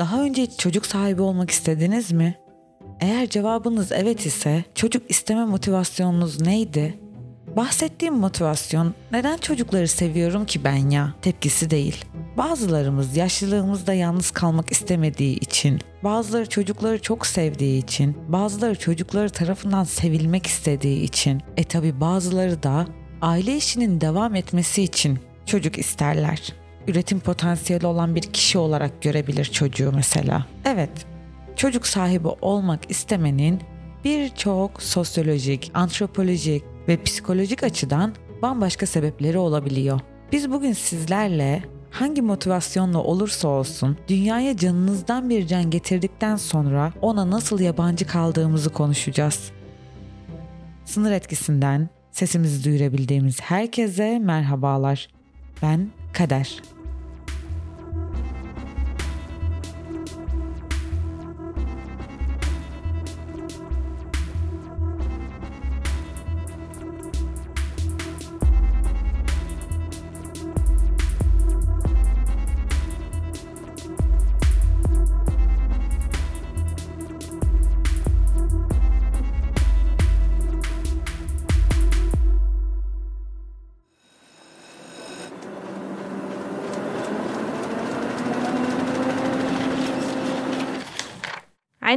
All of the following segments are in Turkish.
Daha önce hiç çocuk sahibi olmak istediniz mi? Eğer cevabınız evet ise çocuk isteme motivasyonunuz neydi? Bahsettiğim motivasyon neden çocukları seviyorum ki ben ya tepkisi değil. Bazılarımız yaşlılığımızda yalnız kalmak istemediği için, bazıları çocukları çok sevdiği için, bazıları çocukları tarafından sevilmek istediği için, e tabi bazıları da aile işinin devam etmesi için çocuk isterler. Üretim potansiyeli olan bir kişi olarak görebilir çocuğu mesela. Evet, çocuk sahibi olmak istemenin birçok sosyolojik, antropolojik ve psikolojik açıdan bambaşka sebepleri olabiliyor. Biz bugün sizlerle hangi motivasyonla olursa olsun dünyaya canınızdan bir can getirdikten sonra ona nasıl yabancı kaldığımızı konuşacağız. Sınır etkisinden sesimizi duyurabildiğimiz herkese merhabalar. Ben Kader.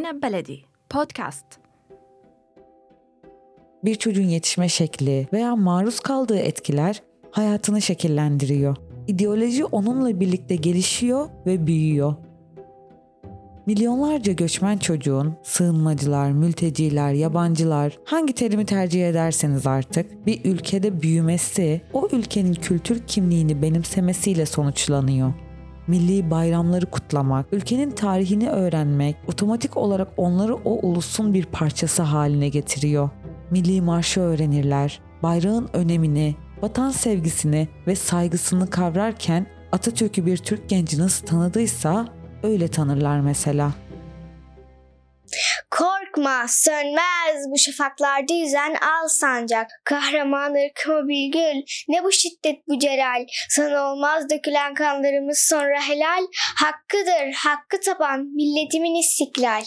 عنب بلدي بودكاست Bir çocuğun yetişme şekli veya maruz kaldığı etkiler hayatını şekillendiriyor. İdeoloji onunla birlikte gelişiyor ve büyüyor. Milyonlarca göçmen çocuğun, sığınmacılar, mülteciler, yabancılar, hangi terimi tercih ederseniz artık bir ülkede büyümesi, o ülkenin kültür kimliğini benimsemesiyle sonuçlanıyor. Milli bayramları kutlamak, ülkenin tarihini öğrenmek otomatik olarak onları o ulusun bir parçası haline getiriyor. Milli marşı öğrenirler, bayrağın önemini, vatan sevgisini ve saygısını kavrarken Atatürk'ü bir Türk genci nasıl tanıdıysa öyle tanırlar mesela. Korkma sönmez bu şafaklarda yüzen al sancak. Kahraman ırkımı bir gül. Ne bu şiddet bu celal. Sana olmaz dökülen kanlarımız sonra helal. Hakkıdır hakkı tapan milletimin istiklal.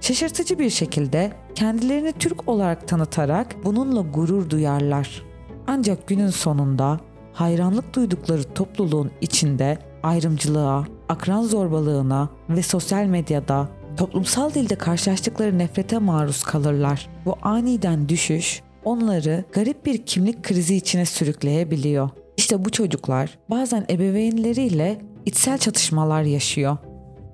Şaşırtıcı bir şekilde kendilerini Türk olarak tanıtarak bununla gurur duyarlar. Ancak günün sonunda hayranlık duydukları topluluğun içinde ayrımcılığa, akran zorbalığına ve sosyal medyada toplumsal dilde karşılaştıkları nefrete maruz kalırlar. Bu aniden düşüş onları garip bir kimlik krizi içine sürükleyebiliyor. İşte bu çocuklar bazen ebeveynleriyle içsel çatışmalar yaşıyor.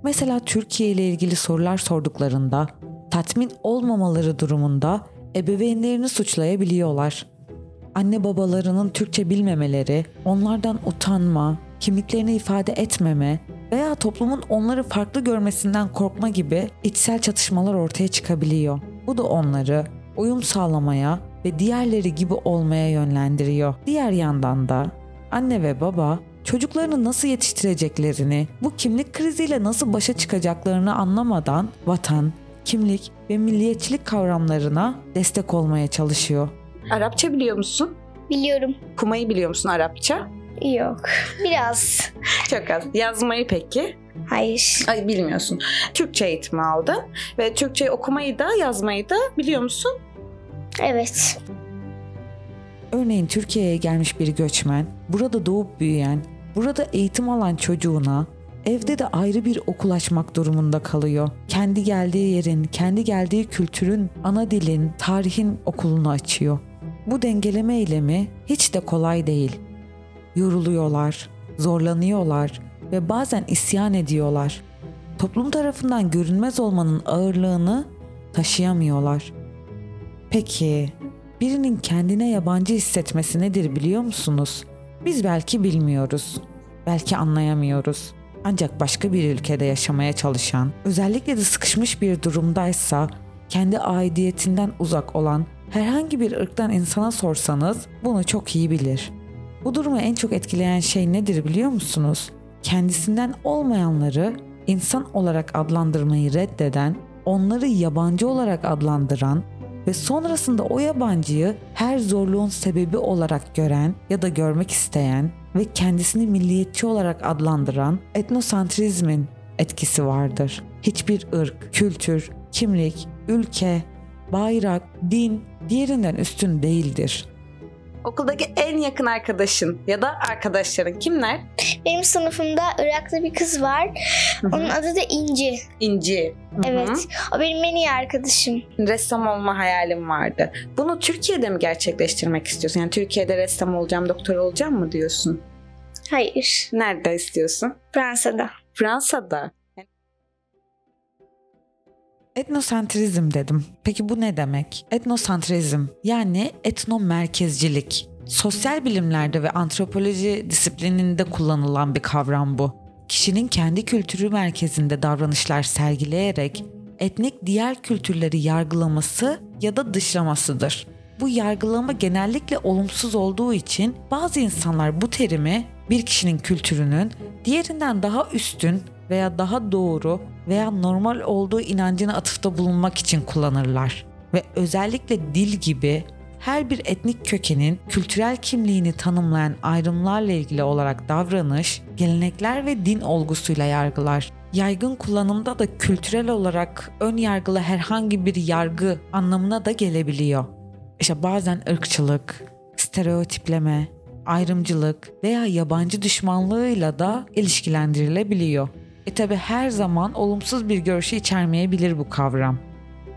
Mesela Türkiye ile ilgili sorular sorduklarında tatmin olmamaları durumunda ebeveynlerini suçlayabiliyorlar. Anne babalarının Türkçe bilmemeleri, onlardan utanma, kimliklerini ifade etmeme veya toplumun onları farklı görmesinden korkma gibi içsel çatışmalar ortaya çıkabiliyor. Bu da onları uyum sağlamaya ve diğerleri gibi olmaya yönlendiriyor. Diğer yandan da anne ve baba çocuklarını nasıl yetiştireceklerini, bu kimlik kriziyle nasıl başa çıkacaklarını anlamadan vatan, kimlik ve milliyetçilik kavramlarına destek olmaya çalışıyor. Arapça biliyor musun? Biliyorum. Kumayı biliyor musun Arapça? Yok. Biraz. Çok az. Yazmayı peki? Hayır. Ay bilmiyorsun. Türkçe eğitimi aldın ve Türkçe okumayı da yazmayı da biliyor musun? Evet. Örneğin Türkiye'ye gelmiş bir göçmen, burada doğup büyüyen, burada eğitim alan çocuğuna evde de ayrı bir okul açmak durumunda kalıyor. Kendi geldiği yerin, kendi geldiği kültürün, ana dilin, tarihin okulunu açıyor. Bu dengeleme eylemi hiç de kolay değil. Yoruluyorlar, zorlanıyorlar ve bazen isyan ediyorlar. Toplum tarafından görünmez olmanın ağırlığını taşıyamıyorlar. Peki birinin kendine yabancı hissetmesi nedir biliyor musunuz? Biz belki bilmiyoruz. Belki anlayamıyoruz. Ancak başka bir ülkede yaşamaya çalışan, özellikle de sıkışmış bir durumdaysa kendi aidiyetinden uzak olan herhangi bir ırktan insana sorsanız bunu çok iyi bilir. Bu durumu en çok etkileyen şey nedir biliyor musunuz? Kendisinden olmayanları insan olarak adlandırmayı reddeden, onları yabancı olarak adlandıran ve sonrasında o yabancıyı her zorluğun sebebi olarak gören ya da görmek isteyen ve kendisini milliyetçi olarak adlandıran etnosantrizmin etkisi vardır. Hiçbir ırk, kültür, kimlik, ülke, bayrak, din diğerinden üstün değildir. Okuldaki en yakın arkadaşın ya da arkadaşların kimler? Benim sınıfımda Iraklı bir kız var. Onun adı da İnci. İnci. Evet. O benim en iyi arkadaşım. Ressam olma hayalim vardı. Bunu Türkiye'de mi gerçekleştirmek istiyorsun? Yani Türkiye'de ressam olacağım, doktor olacağım mı diyorsun? Hayır. Nerede istiyorsun? Fransa'da. Fransa'da. Etnosentrizm dedim. Peki bu ne demek? Etnosantrizm yani etnomerkezcilik. Sosyal bilimlerde ve antropoloji disiplininde kullanılan bir kavram bu. Kişinin kendi kültürü merkezinde davranışlar sergileyerek etnik diğer kültürleri yargılaması ya da dışlamasıdır. Bu yargılama genellikle olumsuz olduğu için bazı insanlar bu terimi bir kişinin kültürünün diğerinden daha üstün veya daha doğru veya normal olduğu inancına atıfta bulunmak için kullanırlar. Ve özellikle dil gibi her bir etnik kökenin kültürel kimliğini tanımlayan ayrımlarla ilgili olarak davranış, gelenekler ve din olgusuyla yargılar. Yaygın kullanımda da kültürel olarak ön yargılı herhangi bir yargı anlamına da gelebiliyor. İşte bazen ırkçılık, stereotipleme, ayrımcılık veya yabancı düşmanlığıyla da ilişkilendirilebiliyor. E tabi her zaman olumsuz bir görüşü içermeyebilir bu kavram.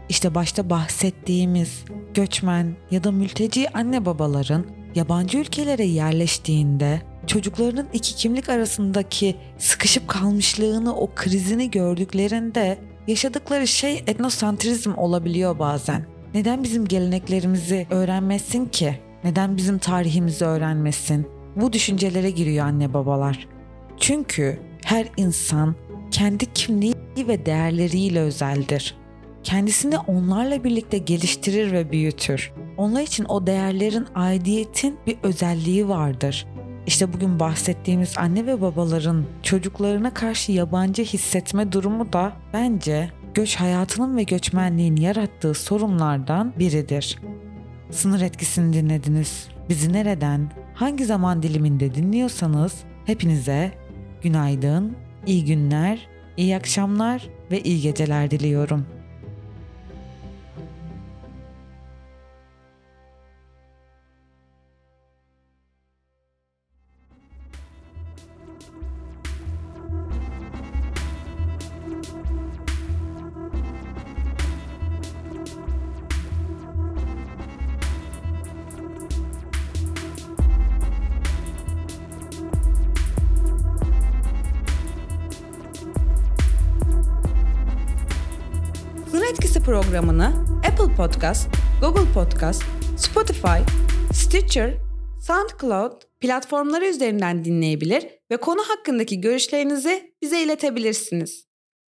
İşte başta bahsettiğimiz göçmen ya da mülteci anne babaların yabancı ülkelere yerleştiğinde çocuklarının iki kimlik arasındaki sıkışıp kalmışlığını o krizini gördüklerinde yaşadıkları şey etnosantrizm olabiliyor bazen. Neden bizim geleneklerimizi öğrenmesin ki? Neden bizim tarihimizi öğrenmesin? Bu düşüncelere giriyor anne babalar. Çünkü her insan kendi kimliği ve değerleriyle özeldir. Kendisini onlarla birlikte geliştirir ve büyütür. Onlar için o değerlerin aidiyetin bir özelliği vardır. İşte bugün bahsettiğimiz anne ve babaların çocuklarına karşı yabancı hissetme durumu da bence göç hayatının ve göçmenliğin yarattığı sorunlardan biridir. Sınır etkisini dinlediniz. Bizi nereden, hangi zaman diliminde dinliyorsanız hepinize günaydın, iyi günler, iyi akşamlar ve iyi geceler diliyorum. Programını Apple Podcast, Google Podcast, Spotify, Stitcher, SoundCloud platformları üzerinden dinleyebilir ve konu hakkındaki görüşlerinizi bize iletebilirsiniz.